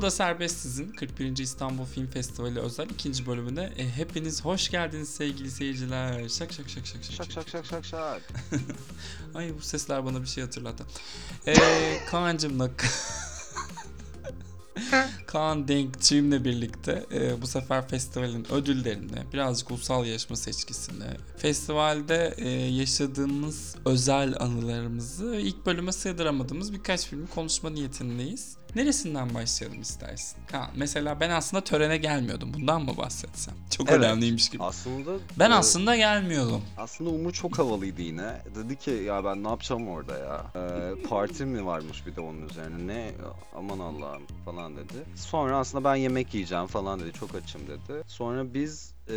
Konuda Serbest Sizin 41. İstanbul Film Festivali özel ikinci bölümüne e, hepiniz hoş geldiniz sevgili seyirciler. Şak şak şak şak şak. Şak şak şak şak şak. Ay bu sesler bana bir şey hatırlattı. Eee Kaan'cımla Kaan Denkçiğimle birlikte e, bu sefer festivalin ödüllerini, birazcık ulusal yarışma seçkisini, festivalde e, yaşadığımız özel anılarımızı ilk bölüme sığdıramadığımız birkaç filmi konuşma niyetindeyiz. Neresinden başlayalım istersin? Ha, mesela ben aslında törene gelmiyordum. Bundan mı bahsetsem? Çok Evet. önemliymiş gibi. Aslında Ben e, aslında gelmiyordum. aslında Umut çok havalıydı yine. Dedi ki ya ben ne yapacağım orada ya? Ee, parti mi varmış bir de onun üzerine? Ne aman Allah'ım falan dedi. Sonra aslında ben yemek yiyeceğim falan dedi. Çok açım dedi. Sonra biz e,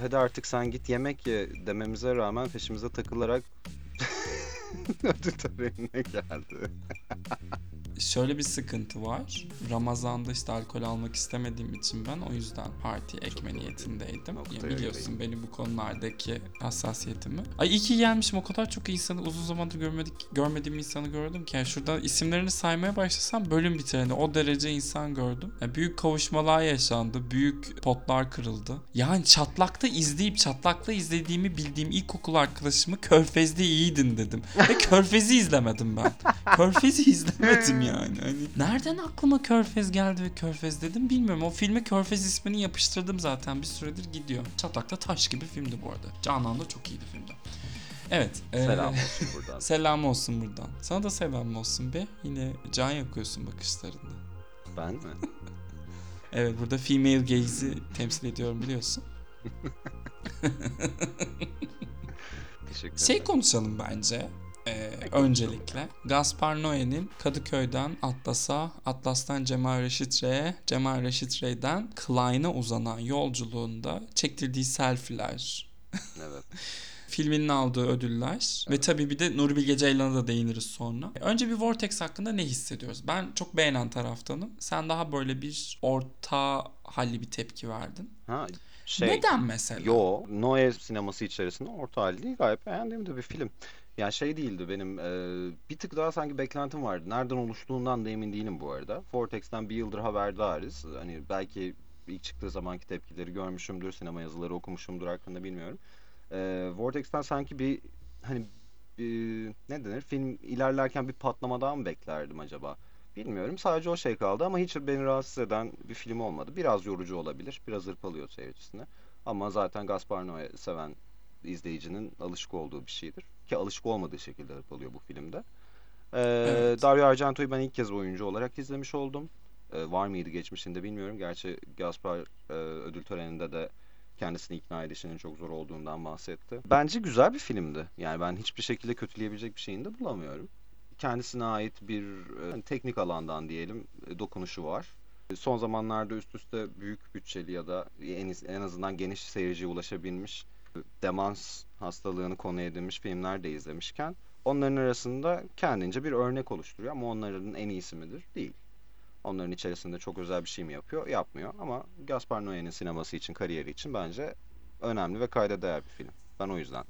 hadi artık sen git yemek ye dememize rağmen peşimize takılarak ödül törenine geldi. Şöyle bir sıkıntı var. Ramazan'da işte alkol almak istemediğim için ben o yüzden parti ekme niyetindeydim. Ya biliyorsun benim bu konulardaki hassasiyetimi. Ay iyi ki gelmişim. O kadar çok insanı uzun zamandır görmedik, görmediğim insanı gördüm ki. Yani şurada isimlerini saymaya başlasam bölüm biter. Yani o derece insan gördüm. Yani büyük kavuşmalar yaşandı. Büyük potlar kırıldı. Yani çatlakta izleyip çatlakta izlediğimi bildiğim ilkokul arkadaşımı Körfez'de iyiydin dedim. Ve Körfez'i izlemedim ben. Körfez'i izlemedim yani. Hani nereden aklıma Körfez geldi ve Körfez dedim bilmiyorum. O filme Körfez ismini yapıştırdım zaten bir süredir gidiyor. Çatlakta taş gibi filmdi bu arada. Canan da çok iyiydi filmde. Evet. e, Selam olsun buradan. selam olsun buradan. Sana da selam olsun be. Yine can yakıyorsun bakışlarında. Ben mi? Evet burada female gaze'i temsil ediyorum biliyorsun. Teşekkür Şey ederim. konuşalım bence. Ee, öncelikle Gaspar Noé'nin Kadıköy'den Atlas'a, Atlas'tan Cemal Reşit Rey'e, Cemal Reşit Rey'den Klein'a uzanan yolculuğunda çektirdiği selfie'ler, Evet. filminin aldığı ödüller ve tabii bir de Nuri Bilge Ceylan'a da değiniriz sonra. Önce bir Vortex hakkında ne hissediyoruz? Ben çok beğenen taraftanım. Sen daha böyle bir orta halli bir tepki verdin. Ha şey. Neden mesela? Yo, Noe sineması içerisinde orta değil. Gayet beğendiğim de bir film. Yani şey değildi benim e, bir tık daha sanki beklentim vardı. Nereden oluştuğundan da emin değilim bu arada. Vortex'ten bir yıldır haberdarız. Hani belki ilk çıktığı zamanki tepkileri görmüşümdür, sinema yazıları okumuşumdur hakkında bilmiyorum. E, Vortex'ten sanki bir hani bir, ne denir film ilerlerken bir patlama daha mı beklerdim acaba? Bilmiyorum. Sadece o şey kaldı ama hiç beni rahatsız eden bir film olmadı. Biraz yorucu olabilir. Biraz hırpalıyor seyircisine. Ama zaten Gaspar Noé seven izleyicinin alışık olduğu bir şeydir. Ki alışık olmadığı şekilde hırpalıyor bu filmde. Ee, Evet. Dario Argento'yu ben ilk kez oyuncu olarak izlemiş oldum. Ee, var mıydı geçmişinde bilmiyorum. Gerçi Gaspar e, ödül töreninde de kendisini ikna edişinin çok zor olduğundan bahsetti. Bence güzel bir filmdi. Yani ben hiçbir şekilde kötüleyebilecek bir şeyini de bulamıyorum. Kendisine ait bir e, hani teknik alandan diyelim e, dokunuşu var. Son zamanlarda üst üste büyük bütçeli ya da en, en azından geniş seyirciye ulaşabilmiş demans hastalığını konu edinmiş filmler de izlemişken onların arasında kendince bir örnek oluşturuyor ama onların en iyisi midir? Değil. Onların içerisinde çok özel bir şey mi yapıyor? Yapmıyor ama Gaspar Noé'nin sineması için, kariyeri için bence önemli ve kayda değer bir film. Ben o yüzden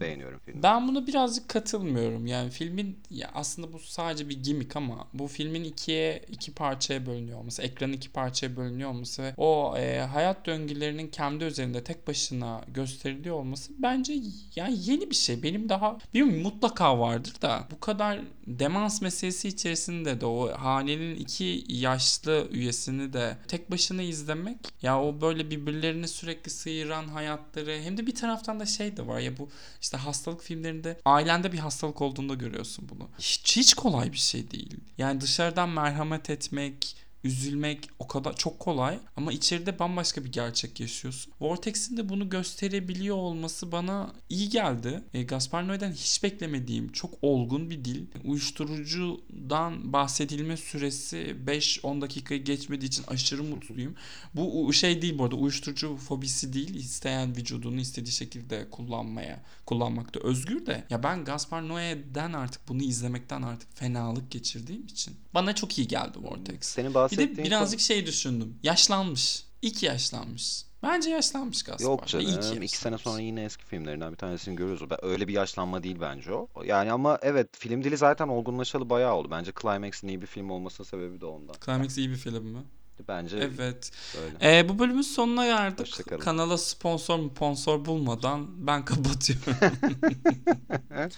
beğeniyorum filmi. Ben buna birazcık katılmıyorum. Yani filmin ya aslında bu sadece bir gimmick ama bu filmin ikiye iki parçaya bölünüyor olması, ekranın iki parçaya bölünüyor olması ve o e, hayat döngülerinin kendi üzerinde tek başına gösteriliyor olması bence yani yeni bir şey. Benim daha bilmiyorum mutlaka vardır da bu kadar demans meselesi içerisinde de o hanenin iki yaşlı üyesini de tek başına izlemek ya o böyle birbirlerini sürekli sıyıran hayatları hem de bir taraftan da şey de var ya bu işte hastalık filmlerinde ailende bir hastalık olduğunda görüyorsun bunu. Hiç, hiç kolay bir şey değil. Yani dışarıdan merhamet etmek, üzülmek o kadar çok kolay ama içeride bambaşka bir gerçek yaşıyorsun. Vortex'in de bunu gösterebiliyor olması bana iyi geldi. E, Gaspar Noé'den hiç beklemediğim çok olgun bir dil. Uyuşturucudan bahsedilme süresi 5-10 dakikayı geçmediği için aşırı mutluyum. Bu şey değil bu arada uyuşturucu fobisi değil. İsteyen vücudunu istediği şekilde kullanmaya, kullanmakta özgür de. Ya ben Gaspar Noé'den artık bunu izlemekten artık fenalık geçirdiğim için. Bana çok iyi geldi Vortex. Senin Bir bahsettiğin de birazcık şey düşündüm. Yaşlanmış. İyi ki yaşlanmış. Bence yaşlanmış Gaspar. Yok İyi ki canım. iki yaşlanmış. sene sonra yine eski filmlerinden bir tanesini. Ben- Öyle bir yaşlanma değil bence o. Yani ama evet film dili zaten olgunlaşalı bayağı oldu. Bence Climax'in iyi bir film olmasının sebebi de ondan. Climax iyi bir film mi? Bence Evet. öyle. Ee, bu bölümün sonuna geldik. Hoşçakalın. Kanala sponsor mu sponsor bulmadan ben kapatıyorum.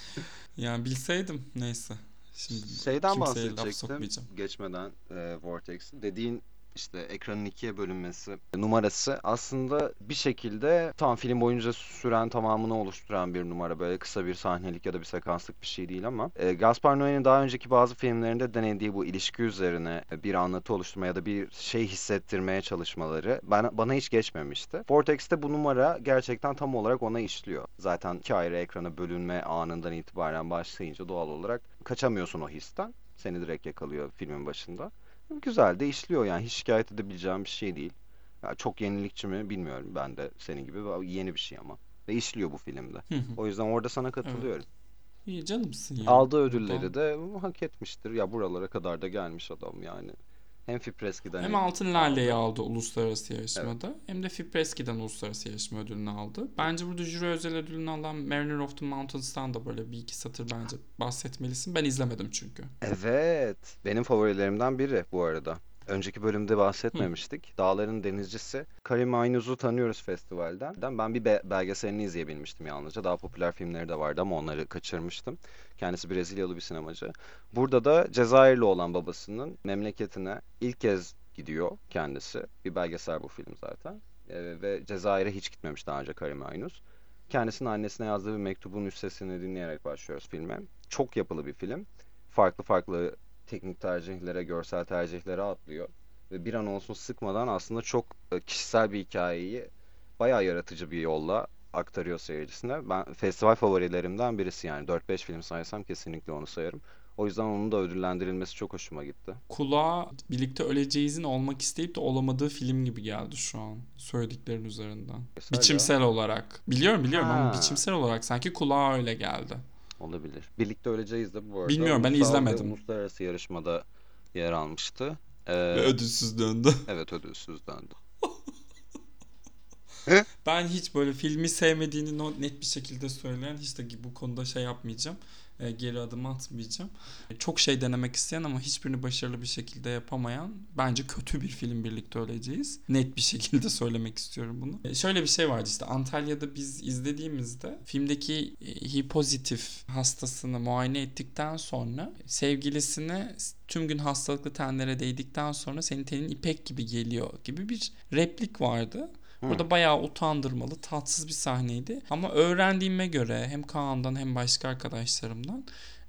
yani bilseydim neyse. Şimdi Şeyden bahsedecektim geçmeden e, Vortex. Dediğin işte ekranın ikiye bölünmesi numarası aslında bir şekilde tam film boyunca süren tamamını oluşturan bir numara. Böyle kısa bir sahnelik ya da bir sekanslık bir şey değil ama e, Gaspar Noé'nin daha önceki bazı filmlerinde denediği bu ilişki üzerine bir anlatı oluşturma ya da bir şey hissettirmeye çalışmaları bana, bana hiç geçmemişti. Vortex'te bu numara gerçekten tam olarak ona işliyor. Zaten iki ayrı ekrana bölünme anından itibaren başlayınca doğal olarak kaçamıyorsun o histen. Seni direkt yakalıyor filmin başında. Güzel de işliyor yani hiç şikayet edebileceğim bir şey değil. Ya çok yenilikçi mi bilmiyorum ben de senin gibi yeni bir şey ama. Ve işliyor bu filmde. Hı hı. O yüzden orada sana katılıyorum. İyi canımsın ya. Aldığı ödülleri de hak etmiştir. Ya buralara kadar da gelmiş adam yani. Hem Fipreski'den Hem Altın Lale'yi aldı uluslararası yarışmada hem de Fipreski'den uluslararası yarışma ödülünü aldı. Bence burada jüri özel ödülünü alan Mariner of the Mountains'tan da böyle bir iki satır bence bahsetmelisin. Ben izlemedim çünkü. Evet. Benim favorilerimden biri bu arada. Önceki bölümde bahsetmemiştik. Dağların Denizcisi. Karim Aynuz'u tanıyoruz festivalden. Ben bir be- belgeselini izleyebilmiştim yalnızca. Daha popüler filmleri de vardı ama onları kaçırmıştım. Kendisi Brezilyalı bir sinemacı. Burada da Cezayirli olan babasının memleketine ilk kez gidiyor kendisi. Bir belgesel bu film zaten. Ee, ve Cezayir'e hiç gitmemiş daha önce Karim Aynuz. Kendisinin annesine yazdığı bir mektubun üst sesini dinleyerek başlıyoruz filme. Çok yapılı bir film. Farklı farklı teknik tercihlere, görsel tercihlere atlıyor. Ve bir an olsun sıkmadan aslında çok e, kişisel bir hikayeyi bayağı yaratıcı bir yolla aktarıyor seyircisine. Ben festival favorilerimden birisi yani 4-5 film saysam kesinlikle onu sayarım. O yüzden onun da ödüllendirilmesi çok hoşuma gitti. Kulağa birlikte öleceğizin olmak isteyip de olamadığı film gibi geldi şu an söylediklerin üzerinden. Mesela Biçimsel olarak. Biliyorum biliyorum ama Ha. biçimsel olarak sanki kulağa öyle geldi. Olabilir. Birlikte öleceğiz de bu arada. Bilmiyorum, ben ulusal ve izlemedim. Uluslararası yarışmada yer almıştı. Ee, Ve ödülsüz döndü. evet ödülsüz döndü. Ben hiç böyle filmi sevmediğini net bir şekilde söyleyen hiç de bu konuda şey yapmayacağım. E, geri adım atmayacağım. E, Çok şey denemek isteyen ama hiçbirini başarılı bir şekilde yapamayan bence kötü bir film birlikte öleceğiz. Net bir şekilde söylemek istiyorum bunu. E, Şöyle bir şey vardı işte Antalya'da biz izlediğimizde filmdeki e, hipozitif hastasını muayene ettikten sonra sevgilisine tüm gün hastalıklı tenlere değdikten sonra senin tenin ipek gibi geliyor gibi bir replik vardı. Burada bayağı utandırmalı, tatsız bir sahneydi. Ama öğrendiğime göre hem Kaan'dan hem başka arkadaşlarımdan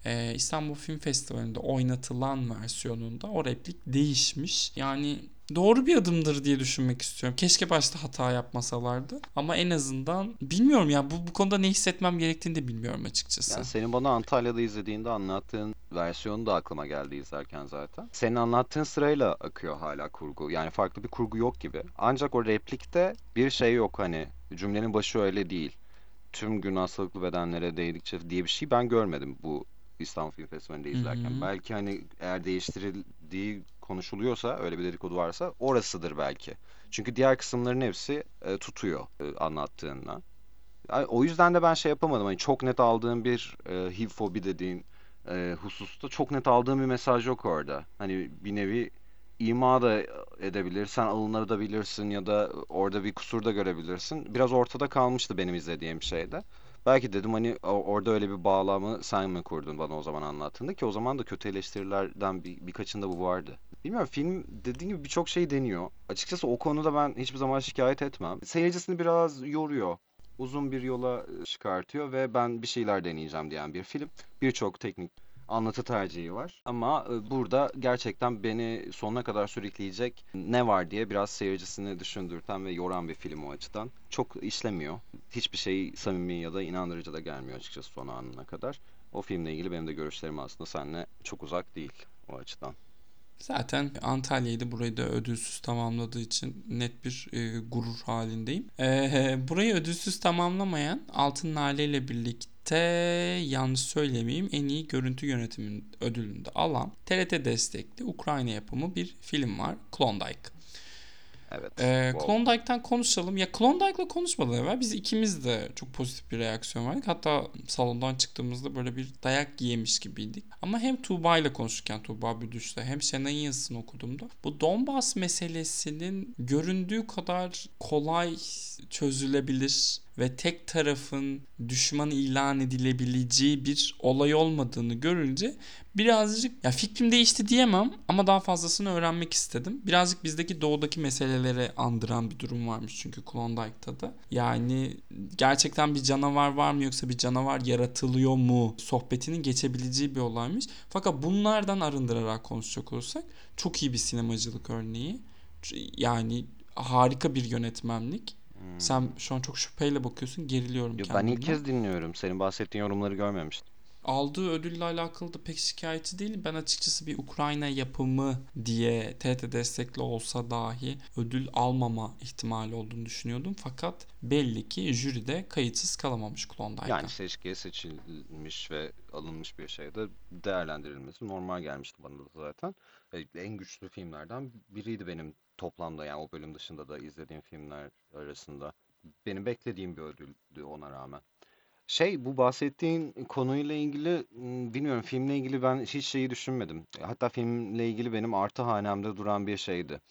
e, İstanbul Film Festivali'nde oynatılan versiyonunda o replik değişmiş. Yani doğru bir adımdır diye düşünmek istiyorum. Keşke başta hata yapmasalardı. Ama en azından bilmiyorum ya bu, bu konuda ne hissetmem gerektiğini de bilmiyorum açıkçası. Yani senin bana Antalya'da izlediğinde anlattığın versiyonu da aklıma geldi izlerken zaten. Senin anlattığın sırayla akıyor hala kurgu. Yani farklı bir kurgu yok gibi. Ancak o replikte bir şey yok hani. Cümlenin başı öyle değil. Tüm gün hastalıklı bedenlere değdikçe diye bir şey ben görmedim bu İstanbul Film Festivali'nde izlerken. Hı hı. Belki hani eğer değiştirildiği konuşuluyorsa öyle bir dedikodu varsa orasıdır belki. Çünkü diğer kısımların hepsi e, tutuyor e, anlattığında. Yani o yüzden de ben şey yapamadım. Hani çok net aldığım bir e, HIV fobi dediğin e, hususta çok net aldığım bir mesaj yok orada. Hani bir nevi ima da edebilirsen alınabilirsin ya da orada bir kusur da görebilirsin. Biraz ortada kalmıştı benim izlediğim şeyde. Belki dedim hani orada öyle bir bağlamı sen mi kurdun bana o zaman anlattığında ki o zaman da kötü eleştirilerden bir, birkaçında bu vardı. Bilmiyorum film dediğim gibi birçok şey deniyor. Açıkçası o konuda ben hiçbir zaman şikayet etmem. Seyircisini biraz yoruyor. Uzun bir yola çıkartıyor ve ben bir şeyler deneyeceğim diyen bir film. Birçok teknik anlatı tercihi var. Ama e, burada gerçekten beni sonuna kadar sürükleyecek ne var diye biraz seyircisini düşündürten ve yoran bir film o açıdan. Çok işlemiyor. Hiçbir şey samimi ya da inandırıcı da gelmiyor açıkçası son anına kadar. O filmle ilgili benim de görüşlerim aslında seninle çok uzak değil o açıdan. Zaten Antalya'yı da burayı da ödülsüz tamamladığı için net bir e, gurur halindeyim. E, burayı ödülsüz tamamlamayan Altın Lale ile birlikte yanlış söylemeyeyim en iyi görüntü yönetimin ödülünü de alan TRT destekli Ukrayna yapımı bir film var Klondike. Evet. Ee, bu oldu. Klondike'tan konuşalım. Ya Klondike'la konuşmadan evvel biz ikimiz de çok pozitif bir reaksiyon verdik. Hatta salondan çıktığımızda böyle bir dayak yemiş gibiydik. Ama hem Tuğba ile konuşurken Tuğba Büdüş'le hem Şenay'ın yazısını okuduğumda bu Donbas meselesinin göründüğü kadar kolay çözülebilir ve tek tarafın düşman ilan edilebileceği bir olay olmadığını görünce birazcık ya fikrim değişti diyemem ama daha fazlasını öğrenmek istedim. Birazcık bizdeki doğudaki meselelere andıran bir durum varmış çünkü Klondike'da da. Yani gerçekten bir canavar var mı yoksa bir canavar yaratılıyor mu sohbetinin geçebileceği bir olaymış. Fakat bunlardan arındırarak konuşacak olursak çok iyi bir sinemacılık örneği. Yani harika bir yönetmenlik. Hmm. Sen şu an çok şüpheyle bakıyorsun. Geriliyorum Yo, ben kendimden. ilk kez dinliyorum. Senin bahsettiğin yorumları görmemiştim. Aldığı ödülle alakalı da pek şikayetçi değilim. Ben açıkçası bir Ukrayna yapımı diye TRT destekli olsa dahi ödül almama ihtimali olduğunu düşünüyordum. Fakat belli ki jüride kayıtsız kalamamış Klondike'a. Yani seçkiye seçilmiş ve alınmış bir şeyde değerlendirilmesi normal gelmişti bana da zaten. En güçlü filmlerden biriydi benim toplamda yani o bölüm dışında da izlediğim filmler arasında. Benim beklediğim bir ödüldü ona rağmen. Şey bu bahsettiğin konuyla ilgili bilmiyorum filmle ilgili ben hiç şeyi düşünmedim. Hatta filmle ilgili benim artı hanemde duran bir şeydi.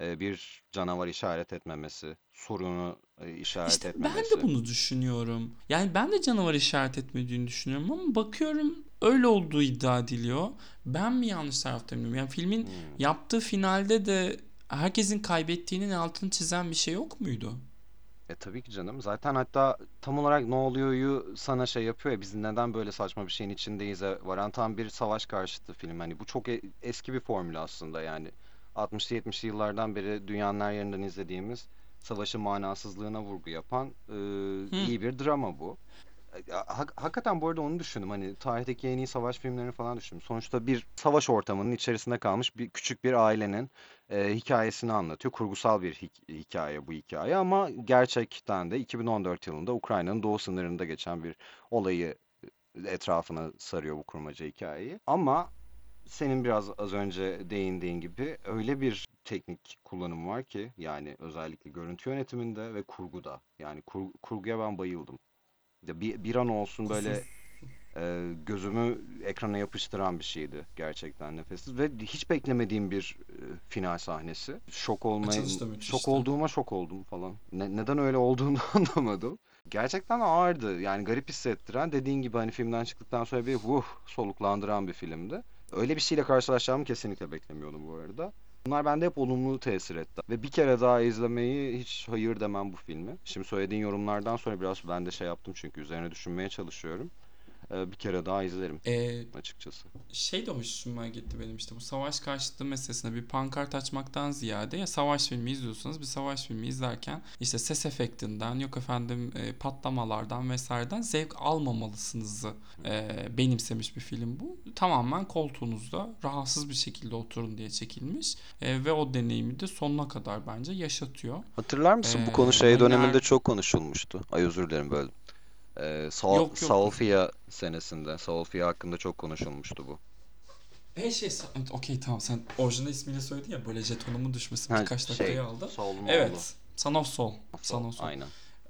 Bir canavar işaret etmemesi, sorunu e, işaret İşte ben etmemesi. de bunu düşünüyorum. Yani ben de canavar işaret etmediğini düşünüyorum ama bakıyorum öyle olduğu iddia ediliyor. Ben mi yanlış taraftayım bilmiyorum. Yani filmin Hmm. yaptığı finalde de herkesin kaybettiğinin altını çizen bir şey yok muydu? E tabii ki canım. Zaten hatta tam olarak ne oluyor'yu sana şey yapıyor ya biz neden böyle saçma bir şeyin içindeyiz varan tam bir savaş karşıtı film. Hani bu çok e- eski bir formül aslında yani. 60'lı 70'li yıllardan beri dünyanın her yerinden izlediğimiz savaşın manasızlığına vurgu yapan e, iyi bir drama bu. Hak- hakikaten bu arada onu düşündüm. Hani tarihteki en iyi savaş filmlerini falan düşündüm. Sonuçta bir savaş ortamının içerisinde kalmış bir küçük bir ailenin e, hikayesini anlatıyor. Kurgusal bir hik- hikaye bu hikaye ama gerçekten de 2014 yılında Ukrayna'nın doğu sınırında geçen bir olayı e, etrafına sarıyor bu kurmaca hikayeyi. Ama senin biraz az önce değindiğin gibi öyle bir teknik kullanım var ki yani özellikle görüntü yönetiminde ve kurguda. Yani kur- kurguya ben bayıldım. Ya bir, bir an olsun böyle e, gözümü ekrana yapıştıran bir şeydi gerçekten nefessiz ve hiç beklemediğim bir e, final sahnesi. Şok olmaya şok olduğuma şok oldum falan. Ne- neden öyle olduğunu anlamadım. Gerçekten ağırdı. Yani garip hissettiren dediğin gibi hani filmden çıktıktan sonra bir vuh soluklandıran bir filmdi. Öyle bir şeyle karşılaşacağımı kesinlikle beklemiyordum bu arada. Bunlar bende hep olumlu tesir etti. Ve bir kere daha izlemeyi hiç hayır demem bu filmi. Şimdi söylediğin yorumlardan sonra biraz ben de şey yaptım çünkü üzerine düşünmeye çalışıyorum. Ee, bir kere daha izlerim Ee, açıkçası. şey de hoşuma gitti benim işte bu savaş karşıtı meselesine bir pankart açmaktan ziyade ya savaş filmi izliyorsanız bir savaş filmi izlerken işte ses efektinden yok efendim e, patlamalardan vesaireden zevk almamalısınızı e, benimsemiş bir film bu. Tamamen koltuğunuzda rahatsız bir şekilde oturun diye çekilmiş E, ve o deneyimi de sonuna kadar bence yaşatıyor. Hatırlar mısın bu Ee, konu şey Ömer- döneminde çok konuşulmuştu. Ay özür dilerim böldüm. Ee, Sa Yok, yok. Salfia senesinde. Salfia hakkında çok konuşulmuştu bu. E şey okey tamam sen orijinal ismiyle söyledin ya böyle jetonumun düşmesi Ha, birkaç şey, dakikayı aldı. Sol'un oğlu. Evet. Son of Soul. Son Sol, of Soul. Aynen.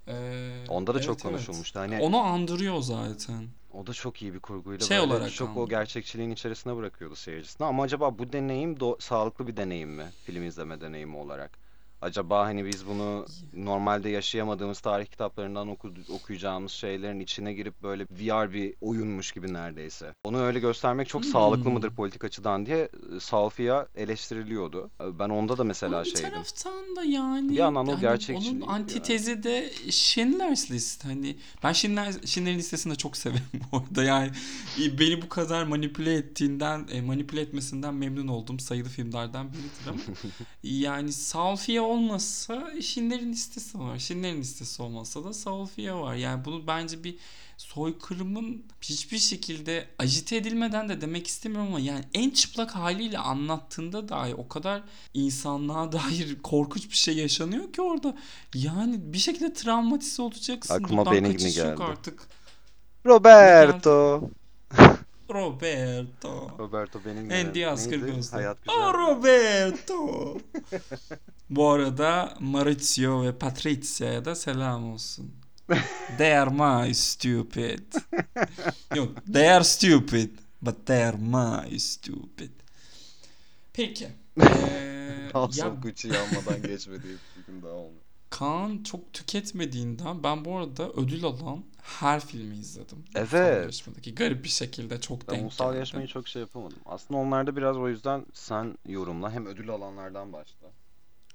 Ee, Onda da evet, çok evet. konuşulmuştu. Hani Onu andırıyor zaten. o da çok iyi bir kurguyla Şey böyle olarak çok ama. o gerçekçiliğin içerisine bırakıyordu seyircisini. Ama acaba bu deneyim do- sağlıklı bir deneyim mi? Film izleme deneyimi olarak. Acaba hani biz bunu normalde yaşayamadığımız tarih kitaplarından oku- okuyacağımız şeylerin içine girip böyle VR bir oyunmuş gibi neredeyse. Onu öyle göstermek çok sağlıklı Hmm. mıdır politik açıdan diye e, Salfia eleştiriliyordu. Ben onda da mesela Ama bir şeydim. taraftan da yani Bir yandan o hani gerçekçiliği onun yani. antitezi de Schindler's List hani ben Schindler, Schindler'in listesini de çok severim bu arada yani e, beni bu kadar manipüle ettiğinden e, manipüle etmesinden memnun olduğum sayılı filmlerden biridir ama yani Salfia olmasa Schindler'in listesi var Schindler'in listesi olmasa da Salfia var yani bunu bence bir soykırımın hiçbir şekilde ajite edilmeden de demek istemiyorum ama yani en çıplak haliyle anlattığında dahi o kadar insanlığa dair korkunç bir şey yaşanıyor ki orada. Yani bir şekilde travmatize olacaksın. Aklıma Buradan kaçış yok geldi. artık. Roberto. Roberto. Roberto benim neydi? Gonzalez. Hayat güzel. Oh Roberto. Bu arada Maurizio ve Patricia'ya da selam olsun. They are my stupid. Yok, they are stupid. But they are my stupid. Peki. Ee, ya of Gucci yanmadan geçmediği bir film daha olmuyor. Kaan çok tüketmediğinden ben bu arada ödül alan her filmi izledim. Evet. Ulusal yarışmadaki garip bir şekilde çok Ben denk ulusal geldi. yarışmayı çok şey yapamadım. Aslında onlarda biraz o yüzden sen yorumla. Hem ödül alanlardan başla.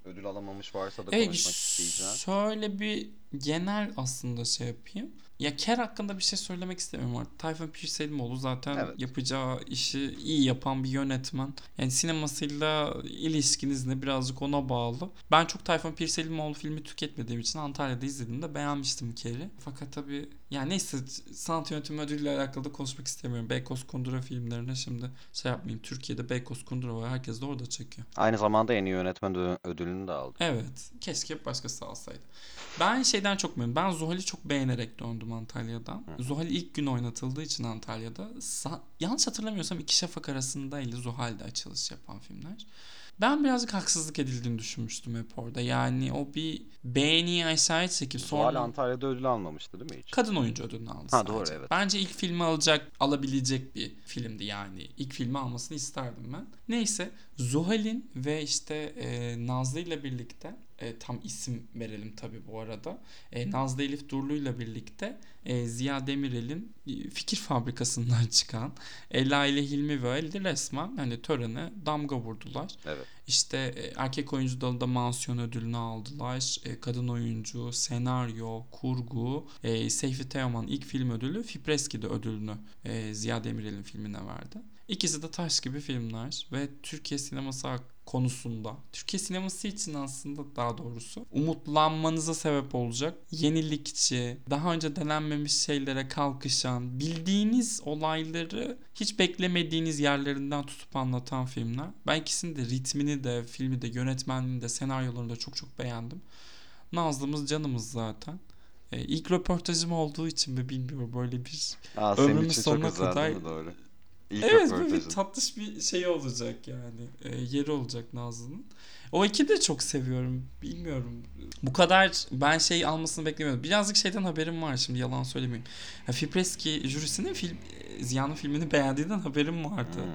Ödül alamamış varsa da konuşmak isteyeceğim. şöyle bir genel aslında şey yapayım. Ya Ker hakkında bir şey söylemek istemiyorum artık. Tayfun Pirselimoğlu zaten Evet. yapacağı işi iyi yapan bir yönetmen. Yani sinemasıyla ilişkiniz ne birazcık ona bağlı. Ben çok Tayfun Pirselimoğlu filmi tüketmediğim için Antalya'da izlediğimde beğenmiştim Ker'i. Fakat tabii yani neyse sanat yönetimi ödülüyle alakalı da konuşmak istemiyorum. Beykoz Kundura filmlerine şimdi şey yapmayayım. Türkiye'de Beykoz Kundura var. Herkes de orada çekiyor. Aynı zamanda en iyi yönetmen ödü- ödülünü de aldı. Evet. Keşke başkası alsaydı. Ben şeyden çok memnunum. Ben Zuhal'i çok beğenerek döndüm Antalya'dan. Zuhal ilk gün oynatıldığı için Antalya'da. yanlış hatırlamıyorsam iki şafak arasındaydı Zuhal'de açılış yapan filmler. Ben birazcık haksızlık edildiğini düşünmüştüm hep orada. Yani o bir beğeniyi aşağıya çekip Zuhal sonra Antalya'da ödül almamıştı değil mi hiç? kadın oyuncu ödülünü aldı Ha, doğru, sadece. evet. Bence ilk filmi alacak, alabilecek bir filmdi yani. İlk filmi almasını isterdim ben. Neyse Zuhal'in ve işte e, Nazlı ile birlikte e, tam isim verelim tabii bu arada. E, Nazlı Elif Durlu ile birlikte e, Ziya Demirel'in e, fikir fabrikasından çıkan Ela ile Hilmi ve Ali resmen hani törene damga vurdular. Evet. İşte e, erkek oyuncu dalında mansiyon ödülünü aldılar. E, kadın oyuncu, senaryo, kurgu, e, Seyfi Teoman ilk film ödülü, Fipreski'de ödülünü e, Ziya Demirel'in filmine verdi. İkisi de taş gibi filmler ve Türkiye sineması konusunda, Türkiye sineması için aslında daha doğrusu umutlanmanıza sebep olacak yenilikçi, daha önce denenmemiş şeylere kalkışan, bildiğiniz olayları hiç beklemediğiniz yerlerinden tutup anlatan filmler. Ben ikisini de ritmini de, filmi de, yönetmenliğini de, senaryolarını da çok çok beğendim. Nazlımız canımız zaten. E, ilk röportajım olduğu için mi bilmiyorum böyle bir Aa, Ömrümün sonuna kadar-? Doğru. İlk evet böyle bir tatlış bir şey olacak yani. E, yeri olacak Nazlı'nın. O iki de çok seviyorum. Bilmiyorum. Bu kadar ben şey almasını beklemiyordum. Birazcık şeyden haberim var şimdi yalan söylemeyeyim. Ya Fipreski jürisinin film, e, Ziya'nın filmini beğendiğinden haberim vardı. Hmm.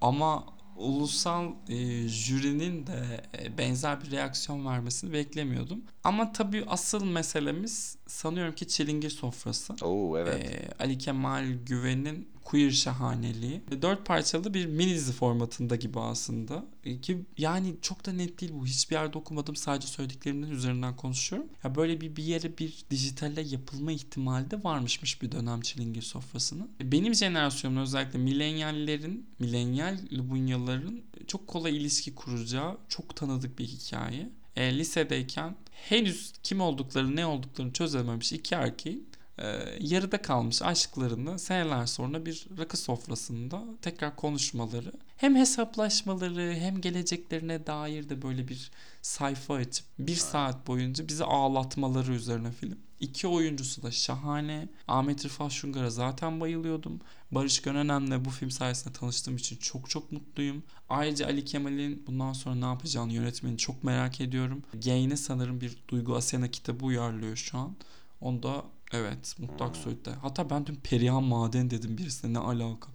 Ama ulusal e, jürinin de e, benzer bir reaksiyon vermesini beklemiyordum. Ama tabii asıl meselemiz sanıyorum ki Çilingir Sofrası. Oo evet. Ee, Ali Kemal Güven'in queer şahaneliği. Dört parçalı bir mini dizi formatında gibi aslında. Ee, Ki yani çok da net değil bu. Hiçbir yerde okumadım. Sadece söylediklerimden üzerinden konuşuyorum. Ya böyle bir bir yere bir dijitalle yapılma ihtimali de varmışmış bir dönem Çilingir sofrasının. Benim jenerasyonum özellikle milenyallerin, milenyal Lubunyaların çok kolay ilişki kuracağı çok tanıdık bir hikaye. E, lisedeyken henüz kim oldukları ne olduklarını çözememiş iki erkeğin e, yarıda kalmış aşklarını seneler sonra bir rakı sofrasında tekrar konuşmaları hem hesaplaşmaları hem geleceklerine dair de böyle bir sayfa açıp bir saat boyunca bizi ağlatmaları üzerine film. İki oyuncusu da şahane. Ahmet Rıfat Şungar'a zaten bayılıyordum. Barış Gönenem'le bu film sayesinde tanıştığım için çok çok mutluyum. Ayrıca Ali Kemal'in bundan sonra ne yapacağını yönetmeni çok merak ediyorum. Gain'e sanırım bir Duygu Asena kitabı uyarlıyor şu an. Onda evet Mutlak Söğüt'te. Hatta ben dün Perihan Maden dedim birisine ne alaka.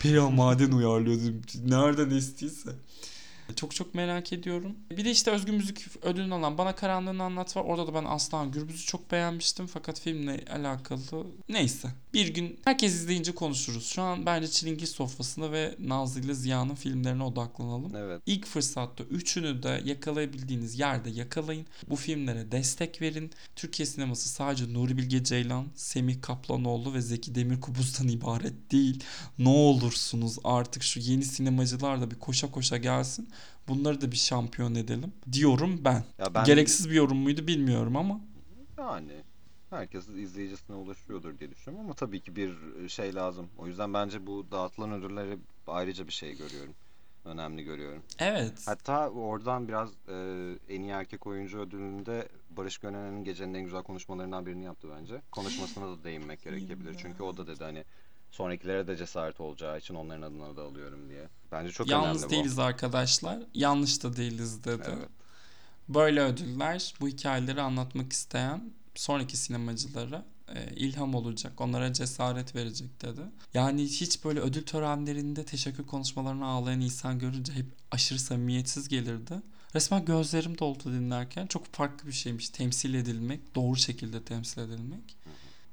Perihan Maden uyarlıyor dedim. Nereden estiyse. Çok çok merak ediyorum. Bir de işte Özgün Müzik ödülünü alan Bana Karanlığını Anlat var. Orada da ben Aslan Gürbüz'ü çok beğenmiştim. Fakat filmle alakalı neyse. Bir gün herkes izleyince konuşuruz. Şu an bence Çilingir Sofrası'na ve Nazlı ile Ziya'nın filmlerine odaklanalım. Evet. İlk fırsatta üçünü de yakalayabildiğiniz yerde yakalayın. Bu filmlere destek verin. Türkiye sineması sadece Nuri Bilge Ceylan, Semih Kaplanoğlu ve Zeki Demirkubuz'dan ibaret değil. Ne olursunuz artık şu yeni sinemacılar da bir koşa koşa gelsin. Bunları da bir şampiyon edelim diyorum ben. Ya ben Gereksiz bir yorum muydu bilmiyorum ama. yani herkes izleyicisine ulaşıyordur diye düşünüyorum ama tabii ki bir şey lazım. O yüzden bence bu dağıtılan ödülleri ayrıca bir şey görüyorum. Önemli görüyorum. Evet. Hatta oradan biraz e, en iyi erkek oyuncu ödülünde Barış Gönen'in gecenin en güzel konuşmalarından birini yaptı bence. Konuşmasına da değinmek gerekebilir. Çünkü o da dedi hani sonrakilere de cesaret olacağı için onların adına da alıyorum diye. Bence çok Yalnız önemli değiliz arkadaşlar. Yanlış da değiliz dedi. Evet. Böyle ödüller bu hikayeleri anlatmak isteyen sonraki sinemacılara e, ilham olacak. Onlara cesaret verecek dedi. Yani hiç böyle ödül törenlerinde teşekkür konuşmalarına ağlayan insan görünce hep aşırı samimiyetsiz gelirdi. Resmen gözlerim doldu dinlerken. Çok farklı bir şeymiş temsil edilmek, doğru şekilde temsil edilmek.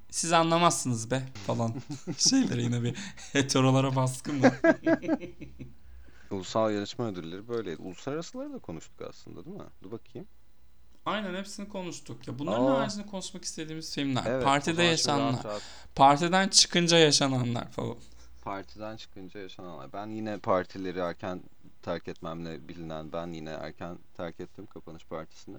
Siz anlamazsınız be falan. Şeylere yine bir heterolara baskı mı? Ulusal yarışma ödülleri böyleydi. Uluslararasıları da konuştuk aslında değil mi? Dur bakayım. Aynen hepsini konuştuk. Ya bunların Aa. haricinde konuşmak istediğimiz filmler. Evet, partide rahat yaşananlar. rahat Partiden çıkınca yaşananlar falan. Partiden çıkınca yaşananlar. Ben yine partileri erken terk etmemle bilinen ben yine erken terk ettim kapanış partisini.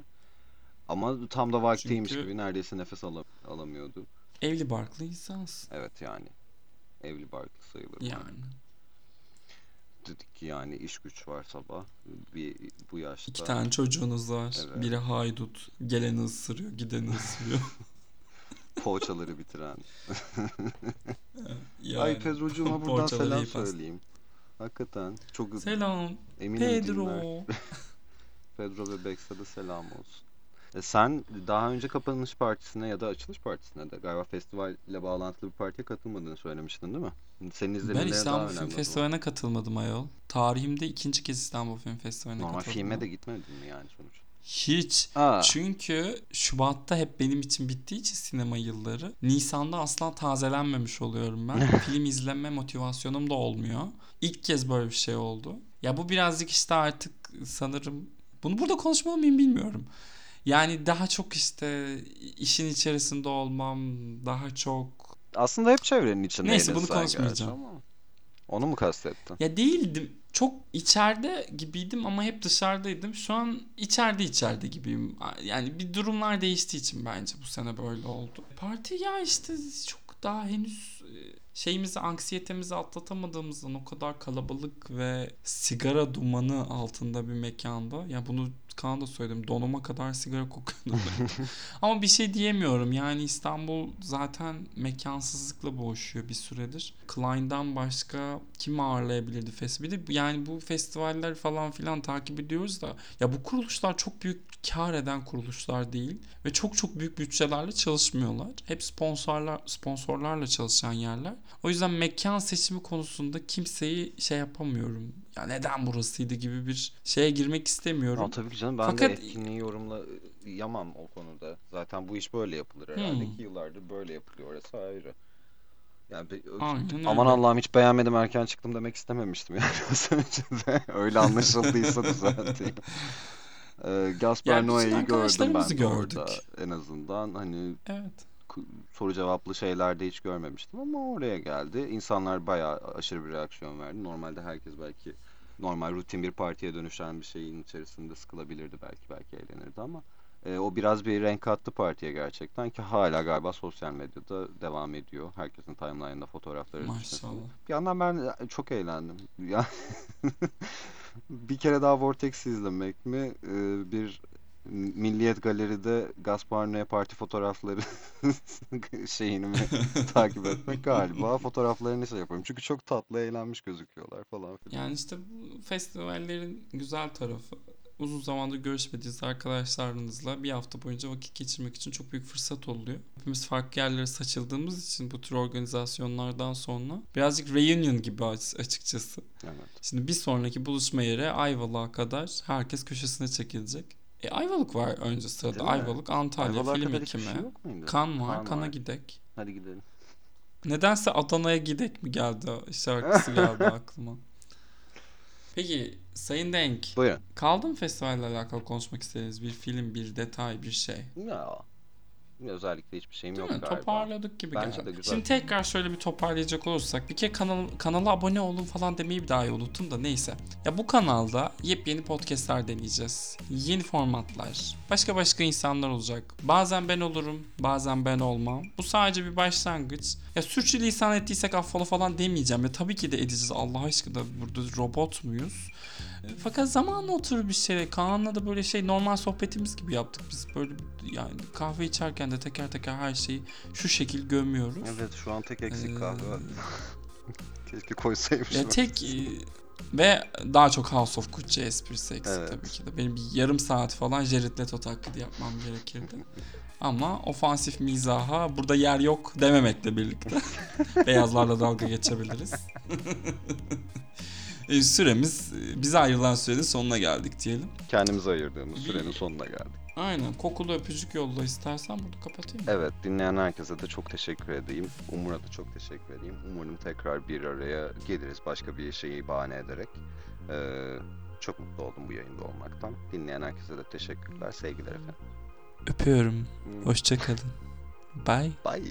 Ama tam da vaktiymiş Çünkü- gibi neredeyse nefes ala- alamıyordu. Evli barklı insansın. Evet yani. Evli barklı sayılır. Yani. Dedik ki yani iş güç var sabah. Bir bu yaşta. İki tane çocuğunuz var. Evet. Biri haydut. Geleni ısırıyor, gideni ısırıyor. Poğaçaları bitiren. yani. Ay Pedro'cuma buradan selam söyleyeyim. Hakikaten çok Selam eminim. Pedro. Pedro ve Bex'e de selam olsun. E sen daha önce kapanış partisine ya da açılış partisine de galiba festivalle bağlantılı bir partiye katılmadığını söylemiştin değil mi? Senin ben İstanbul. Film. Festivali'ne katılmadım ayol. Tarihimde ikinci kez İstanbul Film Festivali'ne Normal katıldım. filme de gitmedin mi yani sonuç? Hiç. Aa, Çünkü Şubat'ta hep benim için bittiği için sinema yılları. Nisan'da asla tazelenmemiş oluyorum ben. Film izleme motivasyonum da olmuyor. İlk kez böyle bir şey oldu. Ya bu birazcık işte artık sanırım bunu burada konuşmalı mıyım bilmiyorum. Yani daha çok işte işin içerisinde olmam, daha çok aslında hep çevrenin içindeydin Neyse, bunu konuşmayacağım. ama Onu mu kastettin? Ya değildim. Çok içeride gibiydim ama hep dışarıdaydım. Şu an içeride içeride gibiyim. Yani bir durumlar değiştiği için bence bu sene böyle oldu. Parti ya işte çok daha henüz e, şeyimizi, anksiyetemizi atlatamadığımızdan o kadar kalabalık ve sigara dumanı altında bir mekanda. Ya bunu Kaan da söyledim. Donuma kadar sigara kokuyordu. Ama bir şey diyemiyorum. Yani İstanbul zaten mekansızlıkla boğuşuyor bir süredir. Klein'dan başka kim ağırlayabilirdi festivali? Yani bu festivaller falan filan takip ediyoruz da ya bu kuruluşlar çok büyük kar eden kuruluşlar değil ve çok çok büyük bütçelerle çalışmıyorlar. Hep sponsorlar sponsorlarla çalışan yerler. O yüzden mekan seçimi konusunda kimseyi şey yapamıyorum. Ya neden burasıydı gibi bir şeye girmek istemiyorum. Ama tabii ki canım ben Fakat- de etkinliği yorumla yamam o konuda. Zaten bu iş böyle yapılır herhalde Hmm. ki yıllardır böyle yapılıyor orası ayrı. Yani be- Aynen öyle. aman Allah'ım hiç beğenmedim erken çıktım demek istememiştim yani az önce de. Öyle anlaşıldıysa düzelteyim. Ee, Gaspar Yani Noé'yi gördüm ben gördük. orada en azından. Hani Evet. Soru cevaplı şeylerde hiç görmemiştim ama oraya geldi. İnsanlar bayağı aşırı bir reaksiyon verdi. Normalde herkes belki normal rutin bir partiye dönüşen bir şeyin içerisinde sıkılabilirdi belki belki eğlenirdi ama e, o biraz bir renk kattı partiye gerçekten ki hala galiba sosyal medyada devam ediyor. Herkesin timeline'ında fotoğrafları. Maşallah. Bir yandan ben çok eğlendim. Ya bir kere daha Vortex'i izlemek mi? Ee, bir Milliyet Galeri'de Gaspar Noé parti fotoğrafları şeyini mi takip etmek galiba fotoğraflarını şey yapıyorum. Çünkü çok tatlı eğlenmiş gözüküyorlar falan filan. Yani işte bu festivallerin güzel tarafı uzun zamandır görüşmediğiniz arkadaşlarınızla bir hafta boyunca vakit geçirmek için çok büyük fırsat oluyor. Hepimiz farklı yerlere saçıldığımız için bu tür organizasyonlardan sonra birazcık reunion gibi aç- açıkçası. Evet. Şimdi bir sonraki buluşma yeri Ayvalık'a kadar herkes köşesine çekilecek. E Ayvalık var önce sırada. Değil mi? Ayvalık, Antalya, Ayvalık'a film ekimi. şey yok muydu? Kan var, Kan kana var. gidek. Hadi gidelim. Nedense Adana'ya gidek mi geldi şarkısı geldi aklıma. Peki Sayın Denk, Buyurun. kaldı mı festivalle alakalı konuşmak istediğiniz bir film, bir detay, bir şey? Ya özellikle hiçbir şeyim Değil yok mi? galiba. Toparladık gibi Bence de güzel. Şimdi tekrar şöyle bir toparlayacak olursak bir kere kanal, kanala abone olun falan demeyi bir daha unuttum da neyse. Ya bu kanalda yepyeni podcastler deneyeceğiz. Yeni formatlar. Başka başka insanlar olacak. Bazen ben olurum, bazen ben olmam. Bu sadece bir başlangıç. Ya sürçülisan ettiysek affola falan demeyeceğim. Ya tabii ki de edeceğiz Allah aşkına. Burada robot muyuz? Fakat zamanla oturur bir şey. Kaan'la da böyle şey normal sohbetimiz gibi yaptık biz. Böyle yani kahve içerken de teker teker her şeyi şu şekil gömüyoruz. Evet şu an tek eksik Ee, kahve. Keşke koysaymışım. Ya tek e, ve daha çok House of Gucci esprisi eksik Evet. tabii ki de. Benim bir yarım saat falan Jared Leto taklidi yapmam gerekirdi. Ama ofansif mizaha burada yer yok dememekle birlikte beyazlarla dalga geçebiliriz. E, Süremiz e, bize ayrılan sürenin sonuna geldik diyelim. Kendimize ayırdığımız sürenin sonuna geldik. Aynen kokulu öpücük yolla istersen burada kapatayım. mı? Evet dinleyen herkese de çok teşekkür edeyim. Umur'a da çok teşekkür edeyim. Umarım tekrar bir araya geliriz başka bir şeyi bahane ederek. Ee, çok mutlu oldum bu yayında olmaktan. Dinleyen herkese de teşekkürler. Sevgiler efendim. Öpüyorum. Hmm, Hoşçakalın. Bye. Bye.